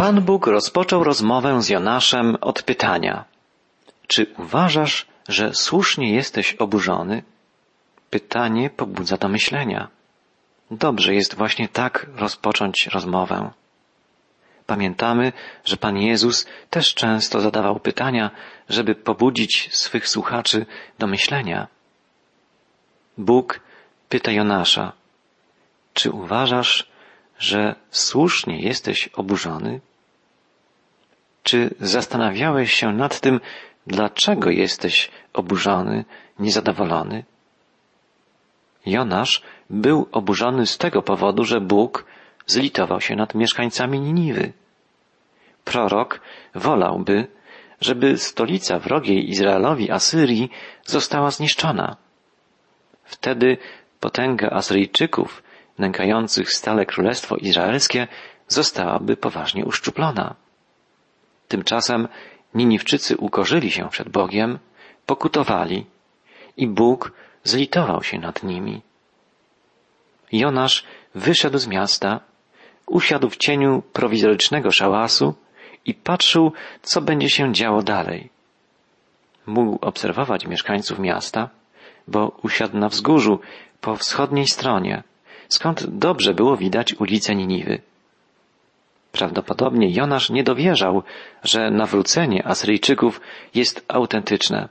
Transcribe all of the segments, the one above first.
Pan Bóg rozpoczął rozmowę z Jonaszem od pytania: Czy uważasz, że słusznie jesteś oburzony? Pytanie pobudza do myślenia. Dobrze jest właśnie tak rozpocząć rozmowę. Pamiętamy, że Pan Jezus też często zadawał pytania, żeby pobudzić swych słuchaczy do myślenia. Bóg pyta Jonasza, czy uważasz, że słusznie jesteś oburzony? Czy zastanawiałeś się nad tym, dlaczego jesteś oburzony, niezadowolony? Jonasz był oburzony z tego powodu, że Bóg zlitował się nad mieszkańcami Niniwy. Prorok wolałby, żeby stolica wrogiej Izraelowi Asyrii została zniszczona. Wtedy potęga Asyryjczyków, nękających stale królestwo izraelskie, zostałaby poważnie uszczuplona. Tymczasem Niniwczycy ukorzyli się przed Bogiem, pokutowali i Bóg zlitował się nad nimi. Jonasz wyszedł z miasta, usiadł w cieniu prowizorycznego szałasu i patrzył, co będzie się działo dalej. Mógł obserwować mieszkańców miasta, bo usiadł na wzgórzu po wschodniej stronie, skąd dobrze było widać ulice Niniwy. Prawdopodobnie Jonasz nie dowierzał, że nawrócenie Asyryjczyków jest autentyczne.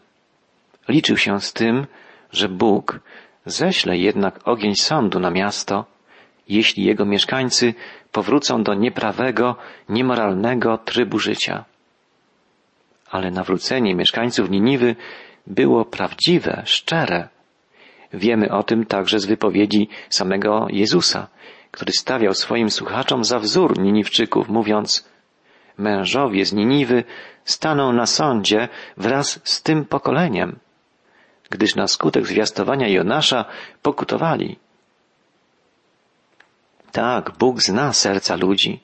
Liczył się z tym, że Bóg ześle jednak ogień sądu na miasto, jeśli jego mieszkańcy powrócą do nieprawego, niemoralnego trybu życia. Ale nawrócenie mieszkańców Niniwy było prawdziwe, szczere. Wiemy o tym także z wypowiedzi samego Jezusa, który stawiał swoim słuchaczom za wzór Niniwczyków, mówiąc Mężowie z Niniwy staną na sądzie wraz z tym pokoleniem, gdyż na skutek zwiastowania Jonasza pokutowali. Tak, Bóg zna serca ludzi,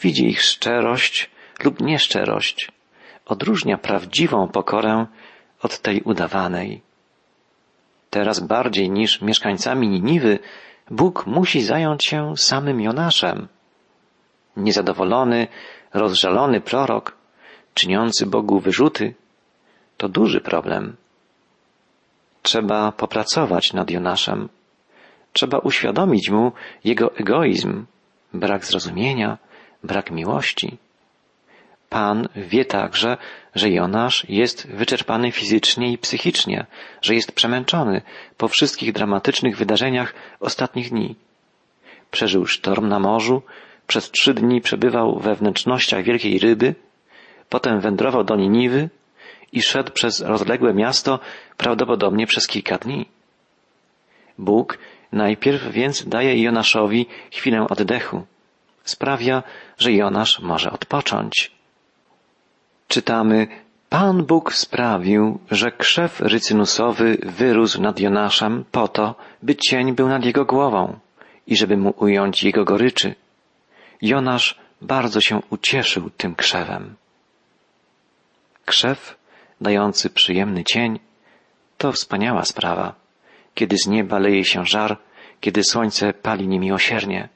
widzi ich szczerość lub nieszczerość, odróżnia prawdziwą pokorę od tej udawanej. Teraz bardziej niż mieszkańcami Niniwy, Bóg musi zająć się samym Jonaszem. Niezadowolony, rozżalony prorok, czyniący Bogu wyrzuty, to duży problem. Trzeba popracować nad Jonaszem. Trzeba uświadomić mu jego egoizm, brak zrozumienia, brak miłości. Pan wie także, że Jonasz jest wyczerpany fizycznie i psychicznie, że jest przemęczony po wszystkich dramatycznych wydarzeniach ostatnich dni. Przeżył sztorm na morzu, przez trzy dni przebywał we wnętrznościach wielkiej ryby, potem wędrował do Niniwy i szedł przez rozległe miasto prawdopodobnie przez kilka dni. Bóg najpierw więc daje Jonaszowi chwilę oddechu. Sprawia, że Jonasz może odpocząć. Czytamy, Pan Bóg sprawił, że krzew rycynusowy wyrósł nad Jonaszem po to, by cień był nad jego głową i żeby mu ująć jego goryczy. Jonasz bardzo się ucieszył tym krzewem. Krzew, dający przyjemny cień, to wspaniała sprawa, kiedy z nieba leje się żar, kiedy słońce pali niemiłosiernie.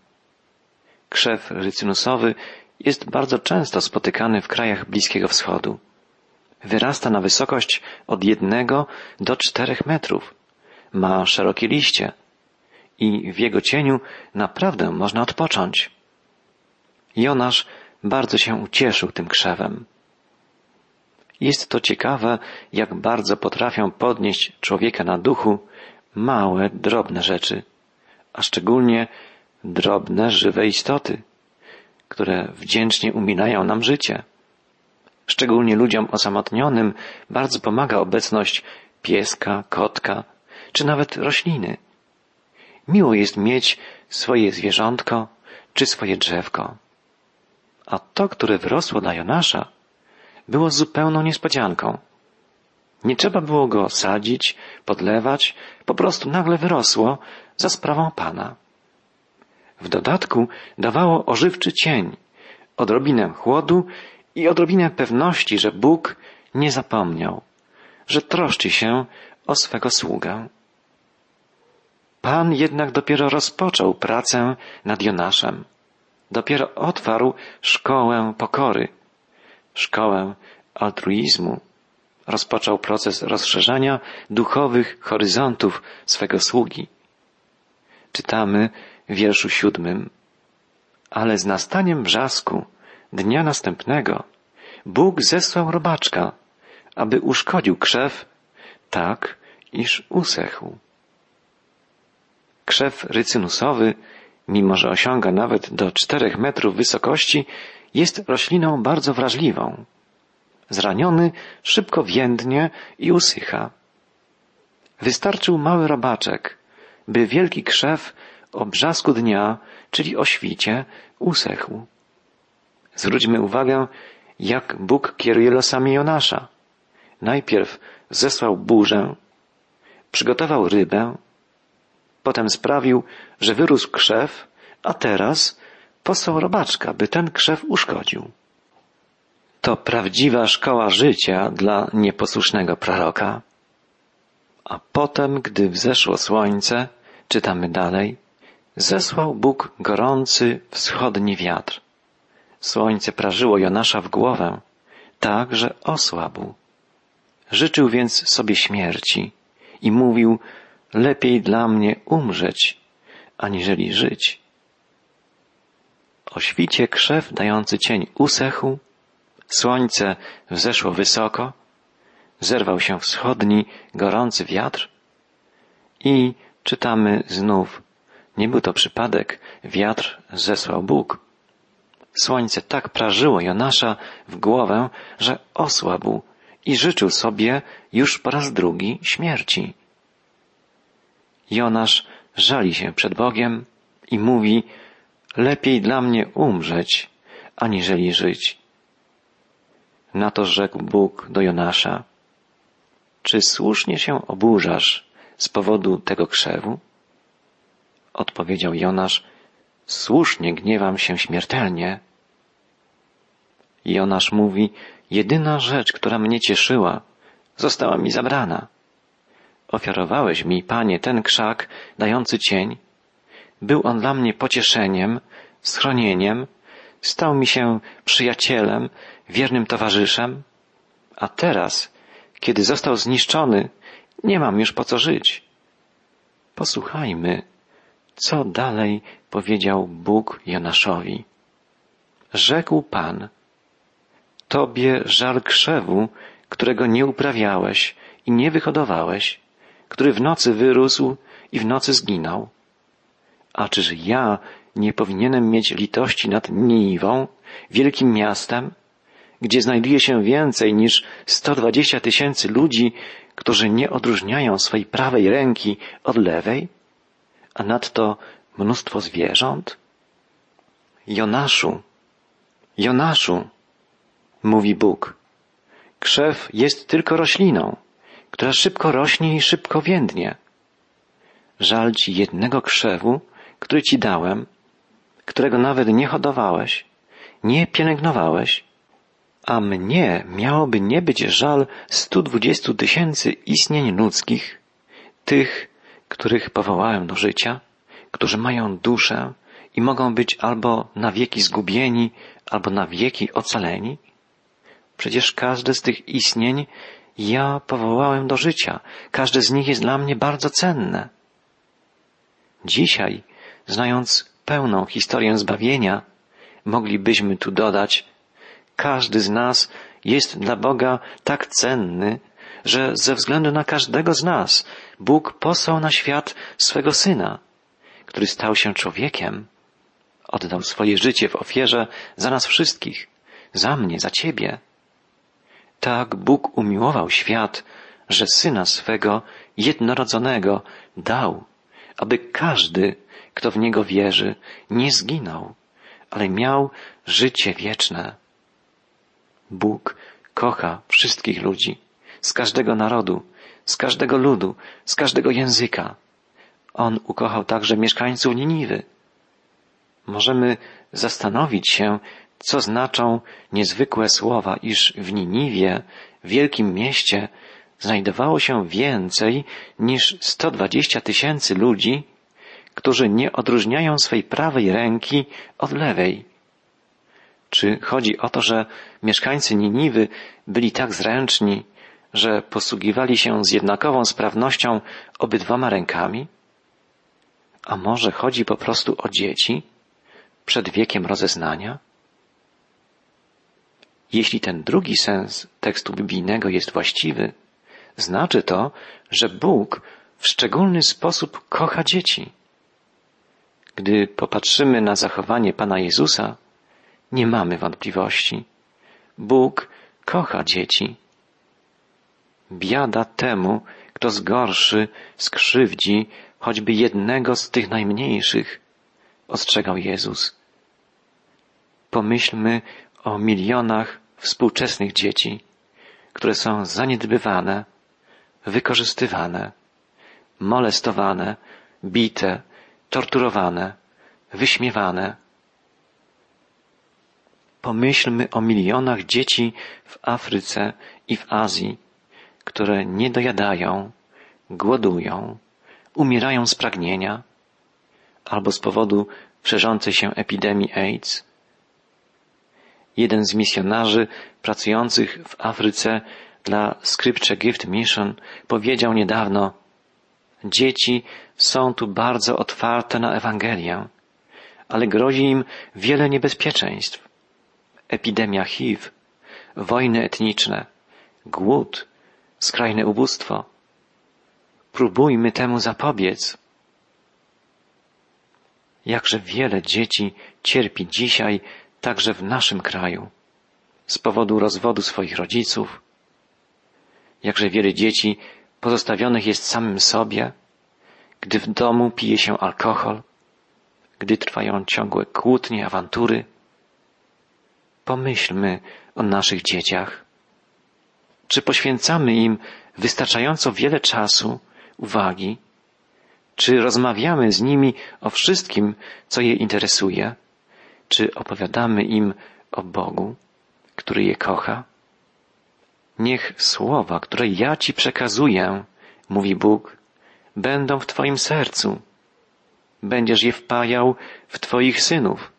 Krzew rycynusowy jest bardzo często spotykany w krajach Bliskiego Wschodu. Wyrasta na wysokość od jednego do czterech metrów. Ma szerokie liście i w jego cieniu naprawdę można odpocząć. Jonasz bardzo się ucieszył tym krzewem. Jest to ciekawe, jak bardzo potrafią podnieść człowieka na duchu małe, drobne rzeczy, a szczególnie drobne, żywe istoty, które wdzięcznie uminają nam życie. Szczególnie ludziom osamotnionym bardzo pomaga obecność pieska, kotka, czy nawet rośliny. Miło jest mieć swoje zwierzątko, czy swoje drzewko. A to, które wyrosło na Jonasza, było zupełną niespodzianką. Nie trzeba było go sadzić, podlewać, po prostu nagle wyrosło za sprawą Pana. W dodatku dawało ożywczy cień, odrobinę chłodu i odrobinę pewności, że Bóg nie zapomniał, że troszczy się o swego sługę. Pan jednak dopiero rozpoczął pracę nad Jonaszem. dopiero otwarł szkołę pokory, szkołę altruizmu. Rozpoczął proces rozszerzania duchowych horyzontów swego sługi. Czytamy wierszu siódmym. Ale z nastaniem brzasku dnia następnego Bóg zesłał robaczka, aby uszkodził krzew tak, iż usechł. Krzew rycynusowy, mimo że osiąga nawet do czterech metrów wysokości, jest rośliną bardzo wrażliwą. Zraniony szybko więdnie i usycha. Wystarczył mały robaczek, by wielki krzew o brzasku dnia, czyli o świcie, usechł. Zwróćmy uwagę, jak Bóg kieruje losami Jonasza. Najpierw zesłał burzę, przygotował rybę, potem sprawił, że wyrósł krzew, a teraz posłał robaczka, by ten krzew uszkodził. To prawdziwa szkoła życia dla nieposłusznego proroka. A potem, gdy wzeszło słońce, czytamy dalej, zesłał Bóg gorący wschodni wiatr. Słońce prażyło Jonasza w głowę, tak, że osłabł. Życzył więc sobie śmierci i mówił, lepiej dla mnie umrzeć, aniżeli żyć. O świcie krzew dający cień usechł, słońce wzeszło wysoko, zerwał się wschodni, gorący wiatr i czytamy znów, nie był to przypadek, wiatr zesłał Bóg. Słońce tak prażyło Jonasza w głowę, że osłabł i życzył sobie już po raz drugi śmierci. Jonasz żali się przed Bogiem i mówi, lepiej dla mnie umrzeć, aniżeli żyć. Na to rzekł Bóg do Jonasza, czy słusznie się oburzasz z powodu tego krzewu? Odpowiedział Jonasz, słusznie gniewam się śmiertelnie. Jonasz mówi, jedyna rzecz, która mnie cieszyła, została mi zabrana. Ofiarowałeś mi, Panie, ten krzak dający cień. Był on dla mnie pocieszeniem, schronieniem, stał mi się przyjacielem, wiernym towarzyszem, a teraz, kiedy został zniszczony, nie mam już po co żyć. Posłuchajmy, co dalej powiedział Bóg Jonaszowi. Rzekł Pan, Tobie żal krzewu, którego nie uprawiałeś i nie wyhodowałeś, który w nocy wyrósł i w nocy zginął. A czyż ja nie powinienem mieć litości nad Niniwą, wielkim miastem, gdzie znajduje się więcej niż 120 tysięcy ludzi, którzy nie odróżniają swej prawej ręki od lewej, a nadto mnóstwo zwierząt? Jonaszu, Jonaszu, mówi Bóg, krzew jest tylko rośliną, która szybko rośnie i szybko więdnie. Żal ci jednego krzewu, który ci dałem, którego nawet nie hodowałeś, nie pielęgnowałeś, a mnie miałoby nie być żal stu dwudziestu tysięcy istnień ludzkich, tych, których powołałem do życia, którzy mają duszę i mogą być albo na wieki zgubieni, albo na wieki ocaleni? Przecież każde z tych istnień ja powołałem do życia. Każde z nich jest dla mnie bardzo cenne. Dzisiaj, znając pełną historię zbawienia, moglibyśmy tu dodać, każdy z nas jest dla Boga tak cenny, że ze względu na każdego z nas Bóg posłał na świat swego Syna, który stał się człowiekiem, oddał swoje życie w ofierze za nas wszystkich, za mnie, za Ciebie. Tak Bóg umiłował świat, że Syna swego jednorodzonego dał, aby każdy, kto w Niego wierzy, nie zginął, ale miał życie wieczne. Bóg kocha wszystkich ludzi, z każdego narodu, z każdego ludu, z każdego języka. On ukochał także mieszkańców Niniwy. Możemy zastanowić się, co znaczą niezwykłe słowa, iż w Niniwie, wielkim mieście, znajdowało się więcej niż 120 tysięcy ludzi, którzy nie odróżniają swej prawej ręki od lewej. Czy chodzi o to, że mieszkańcy Niniwy byli tak zręczni, że posługiwali się z jednakową sprawnością obydwoma rękami? A może chodzi po prostu o dzieci przed wiekiem rozeznania? Jeśli ten drugi sens tekstu biblijnego jest właściwy, znaczy to, że Bóg w szczególny sposób kocha dzieci. Gdy popatrzymy na zachowanie Pana Jezusa, nie mamy wątpliwości. Bóg kocha dzieci. Biada temu, kto zgorszy, skrzywdzi choćby jednego z tych najmniejszych, ostrzegał Jezus. Pomyślmy o milionach współczesnych dzieci, które są zaniedbywane, wykorzystywane, molestowane, bite, torturowane, wyśmiewane. Pomyślmy o milionach dzieci w Afryce i w Azji, które nie dojadają, głodują, umierają z pragnienia albo z powodu szerzącej się epidemii AIDS. Jeden z misjonarzy pracujących w Afryce dla Scripture Gift Mission powiedział niedawno, dzieci są tu bardzo otwarte na Ewangelię, ale grozi im wiele niebezpieczeństw. Epidemia HIV, wojny etniczne, głód, skrajne ubóstwo. Próbujmy temu zapobiec. Jakże wiele dzieci cierpi dzisiaj także w naszym kraju z powodu rozwodu swoich rodziców. Jakże wiele dzieci pozostawionych jest samym sobie, gdy w domu pije się alkohol, gdy trwają ciągłe kłótnie, awantury. Pomyślmy o naszych dzieciach. Czy poświęcamy im wystarczająco wiele czasu, uwagi? Czy rozmawiamy z nimi o wszystkim, co je interesuje? Czy opowiadamy im o Bogu, który je kocha? Niech słowa, które ja Ci przekazuję, mówi Bóg, będą w Twoim sercu. Będziesz je wpajał w Twoich synów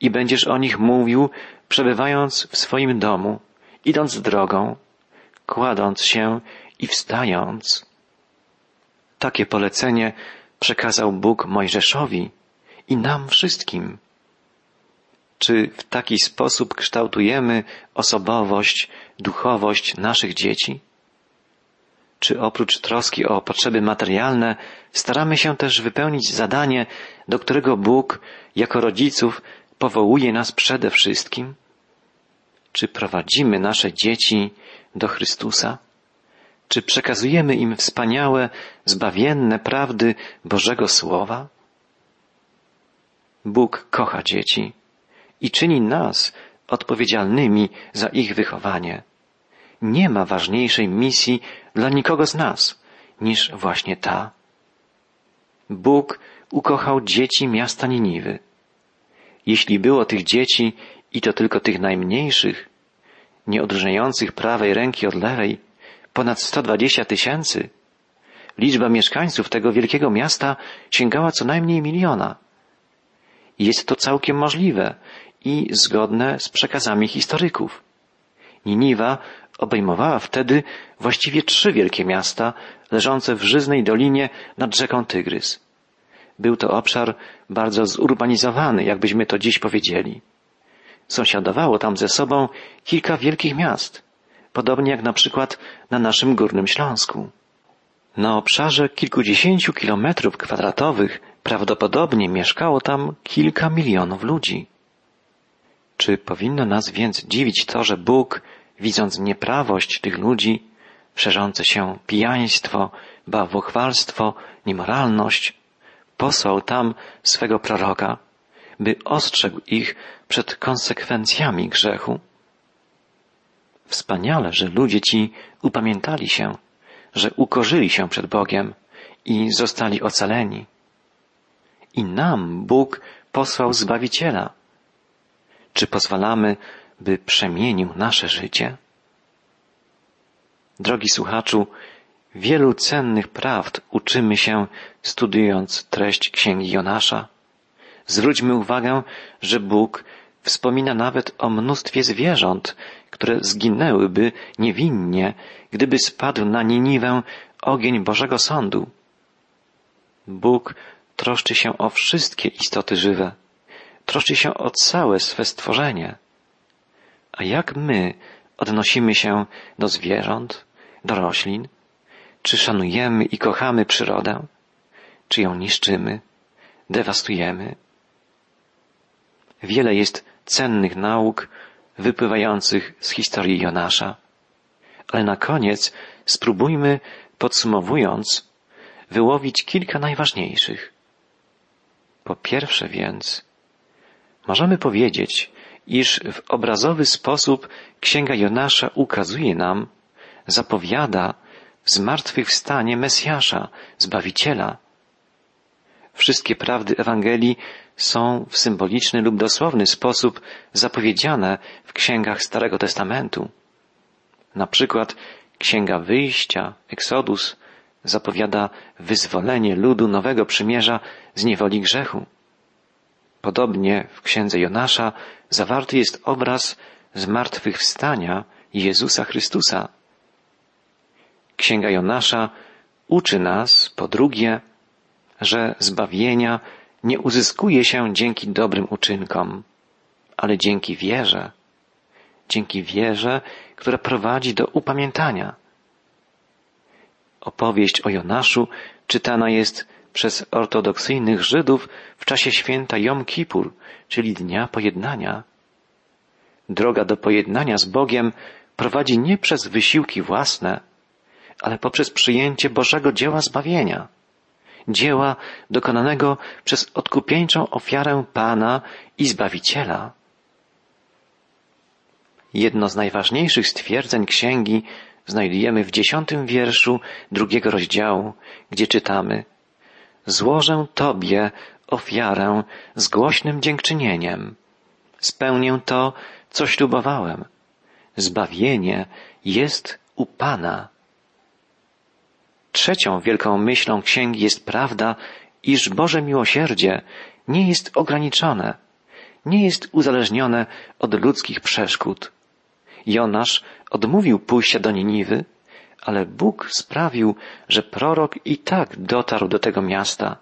i będziesz o nich mówił, przebywając w swoim domu, idąc drogą, kładąc się i wstając. Takie polecenie przekazał Bóg Mojżeszowi i nam wszystkim. Czy w taki sposób kształtujemy osobowość, duchowość naszych dzieci? Czy oprócz troski o potrzeby materialne staramy się też wypełnić zadanie, do którego Bóg jako rodziców powołuje nas przede wszystkim? Czy prowadzimy nasze dzieci do Chrystusa? Czy przekazujemy im wspaniałe, zbawienne prawdy Bożego Słowa? Bóg kocha dzieci i czyni nas odpowiedzialnymi za ich wychowanie. Nie ma ważniejszej misji dla nikogo z nas niż właśnie ta. Bóg ukochał dzieci miasta Niniwy. Jeśli było tych dzieci i to tylko tych najmniejszych, nie odróżniających prawej ręki od lewej, ponad 120 tysięcy, liczba mieszkańców tego wielkiego miasta sięgała co najmniej miliona. Jest to całkiem możliwe i zgodne z przekazami historyków. Niniwa obejmowała wtedy właściwie trzy wielkie miasta leżące w żyznej dolinie nad rzeką Tygrys. Był to obszar bardzo zurbanizowany, jakbyśmy to dziś powiedzieli. Sąsiadowało tam ze sobą kilka wielkich miast, podobnie jak na przykład na naszym Górnym Śląsku. Na obszarze kilkudziesięciu kilometrów kwadratowych prawdopodobnie mieszkało tam kilka milionów ludzi. Czy powinno nas więc dziwić to, że Bóg, widząc nieprawość tych ludzi, szerzące się pijaństwo, bałwochwalstwo, niemoralność, posłał tam swego proroka, by ostrzegł ich przed konsekwencjami grzechu? Wspaniale, że ludzie ci upamiętali się, że ukorzyli się przed Bogiem i zostali ocaleni. I nam Bóg posłał Zbawiciela, czy pozwalamy, by przemienił nasze życie? Drogi słuchaczu, Wielu cennych prawd uczymy się studiując treść Księgi Jonasza. Zwróćmy uwagę, że Bóg wspomina nawet o mnóstwie zwierząt, które zginęłyby niewinnie, gdyby spadł na Niniwę ogień Bożego Sądu. Bóg troszczy się o wszystkie istoty żywe, troszczy się o całe swe stworzenie. A jak my odnosimy się do zwierząt, do roślin? Czy szanujemy i kochamy przyrodę? Czy ją niszczymy, dewastujemy? Wiele jest cennych nauk wypływających z historii Jonasza. Ale na koniec spróbujmy, podsumowując, wyłowić kilka najważniejszych. Po pierwsze więc, możemy powiedzieć, iż w obrazowy sposób Księga Jonasza ukazuje nam, zapowiada zmartwychwstanie Mesjasza, Zbawiciela. Wszystkie prawdy Ewangelii są w symboliczny lub dosłowny sposób zapowiedziane w księgach Starego Testamentu. Na przykład Księga Wyjścia, Eksodus, zapowiada wyzwolenie ludu Nowego Przymierza z niewoli grzechu. Podobnie w Księdze Jonasza zawarty jest obraz zmartwychwstania Jezusa Chrystusa. Księga Jonasza uczy nas, po drugie, że zbawienia nie uzyskuje się dzięki dobrym uczynkom, ale dzięki wierze. Dzięki wierze, która prowadzi do upamiętania. Opowieść o Jonaszu czytana jest przez ortodoksyjnych Żydów w czasie święta Jom Kippur, czyli Dnia Pojednania. Droga do pojednania z Bogiem prowadzi nie przez wysiłki własne, ale poprzez przyjęcie Bożego dzieła zbawienia dzieła dokonanego przez odkupieńczą ofiarę Pana i Zbawiciela. Jedno z najważniejszych stwierdzeń księgi znajdujemy w dziesiątym wierszu drugiego rozdziału, gdzie czytamy Złożę Tobie ofiarę z głośnym dziękczynieniem. Spełnię to, co ślubowałem. Zbawienie jest u Pana. Trzecią wielką myślą księgi jest prawda, iż Boże miłosierdzie nie jest ograniczone, nie jest uzależnione od ludzkich przeszkód. Jonasz odmówił pójścia do Niniwy, ale Bóg sprawił, że prorok i tak dotarł do tego miasta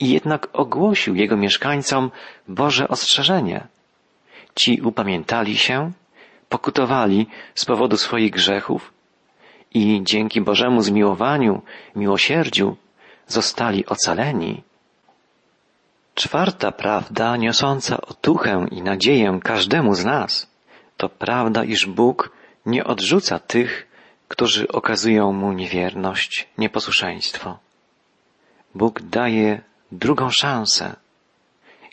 i jednak ogłosił jego mieszkańcom Boże ostrzeżenie. Ci upamiętali się, pokutowali z powodu swoich grzechów i dzięki Bożemu zmiłowaniu, miłosierdziu zostali ocaleni. Czwarta prawda niosąca otuchę i nadzieję każdemu z nas to prawda, iż Bóg nie odrzuca tych, którzy okazują Mu niewierność, nieposłuszeństwo. Bóg daje drugą szansę.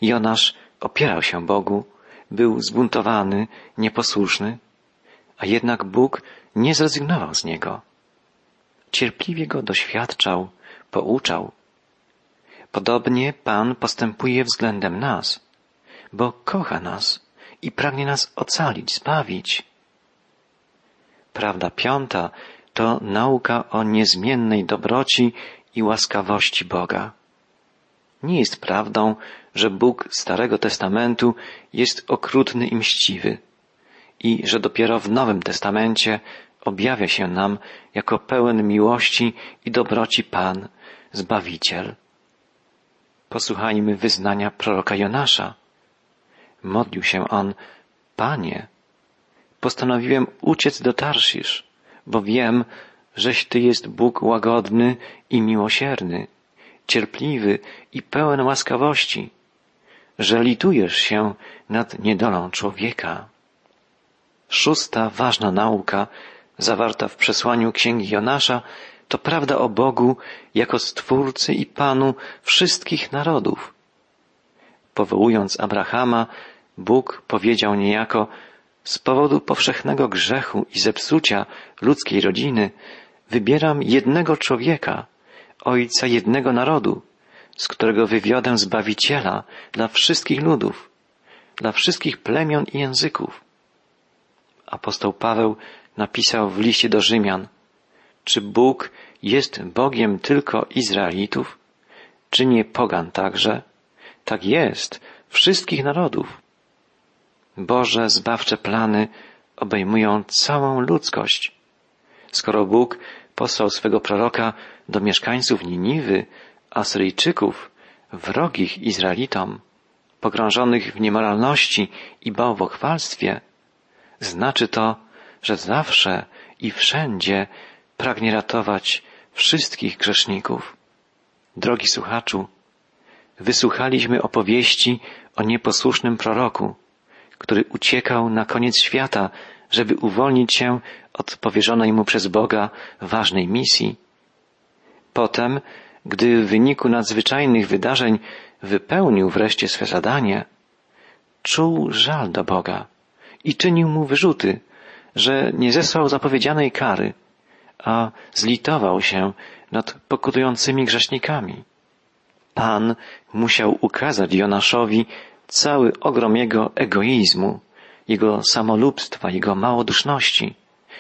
Jonasz opierał się Bogu, był zbuntowany, nieposłuszny, a jednak Bóg nie zrezygnował z niego. Cierpliwie go doświadczał, pouczał. Podobnie Pan postępuje względem nas, bo kocha nas i pragnie nas ocalić, zbawić. Prawda piąta to nauka o niezmiennej dobroci i łaskawości Boga. Nie jest prawdą, że Bóg Starego Testamentu jest okrutny i mściwy i że dopiero w Nowym Testamencie objawia się nam jako pełen miłości i dobroci Pan, Zbawiciel. Posłuchajmy wyznania proroka Jonasza. Modlił się on, Panie, postanowiłem uciec do Tarszisz, bo wiem, żeś Ty jest Bóg łagodny i miłosierny, cierpliwy i pełen łaskawości, że litujesz się nad niedolą człowieka. Szósta ważna nauka zawarta w przesłaniu księgi Jonasza to prawda o Bogu jako Stwórcy i Panu wszystkich narodów. Powołując Abrahama, Bóg powiedział niejako z powodu powszechnego grzechu i zepsucia ludzkiej rodziny wybieram jednego człowieka, ojca jednego narodu, z którego wywiodę Zbawiciela dla wszystkich ludów, dla wszystkich plemion i języków. Apostoł Paweł napisał w liście do Rzymian, czy Bóg jest Bogiem tylko Izraelitów? Czy nie pogan także? Tak jest, wszystkich narodów. Boże zbawcze plany obejmują całą ludzkość. Skoro Bóg posłał swego proroka do mieszkańców Niniwy, Asyryjczyków, wrogich Izraelitom, pogrążonych w niemoralności i bałwochwalstwie, znaczy to, że zawsze i wszędzie pragnie ratować wszystkich grzeszników. Drogi słuchaczu, wysłuchaliśmy opowieści o nieposłusznym proroku, który uciekał na koniec świata, żeby uwolnić się od powierzonej mu przez Boga ważnej misji. Potem, gdy w wyniku nadzwyczajnych wydarzeń wypełnił wreszcie swe zadanie, czuł żal do Boga i czynił mu wyrzuty, że nie zesłał zapowiedzianej kary, a zlitował się nad pokutującymi grzesznikami. Pan musiał ukazać Jonaszowi cały ogrom jego egoizmu, jego samolubstwa, jego małoduszności.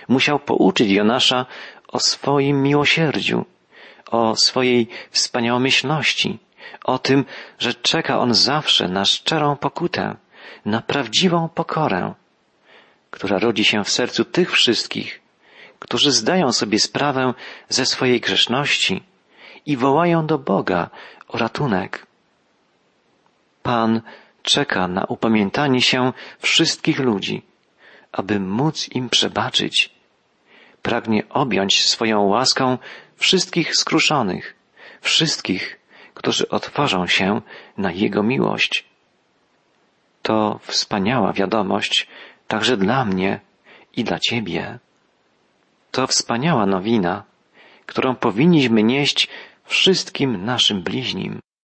Musiał pouczyć Jonasza o swoim miłosierdziu, o swojej wspaniałomyślności, o tym, że czeka on zawsze na szczerą pokutę, na prawdziwą pokorę, która rodzi się w sercu tych wszystkich, którzy zdają sobie sprawę ze swojej grzeszności i wołają do Boga o ratunek. Pan czeka na upamiętanie się wszystkich ludzi, aby móc im przebaczyć. Pragnie objąć swoją łaską wszystkich skruszonych, wszystkich, którzy otworzą się na Jego miłość. To wspaniała wiadomość także dla mnie i dla Ciebie. To wspaniała nowina, którą powinniśmy nieść wszystkim naszym bliźnim.